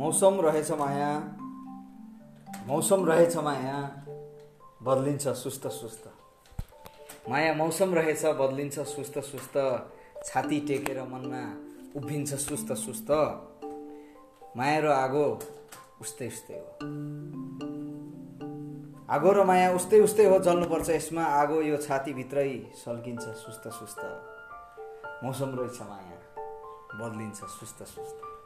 मौसम रहेछ माया। मौसम रहेछ माया बदलिन्छ सुस्त सुस्त। माया मौसम रहेछ बदलिन्छ सुस्त सुस्त। छाती टेकेर मनमा उभिन्छ सुस्त सुस्त। माया र आगो उस्तै उस्तै हो। आगो र माया उस्तै उस्तै हो जल्नुपर्छ यसमा। आगो यो छातीभित्रै सल्किन्छ सुस्त सुस्त। मौसम रहेछ माया बदलिन्छ सुस्त सुस्त।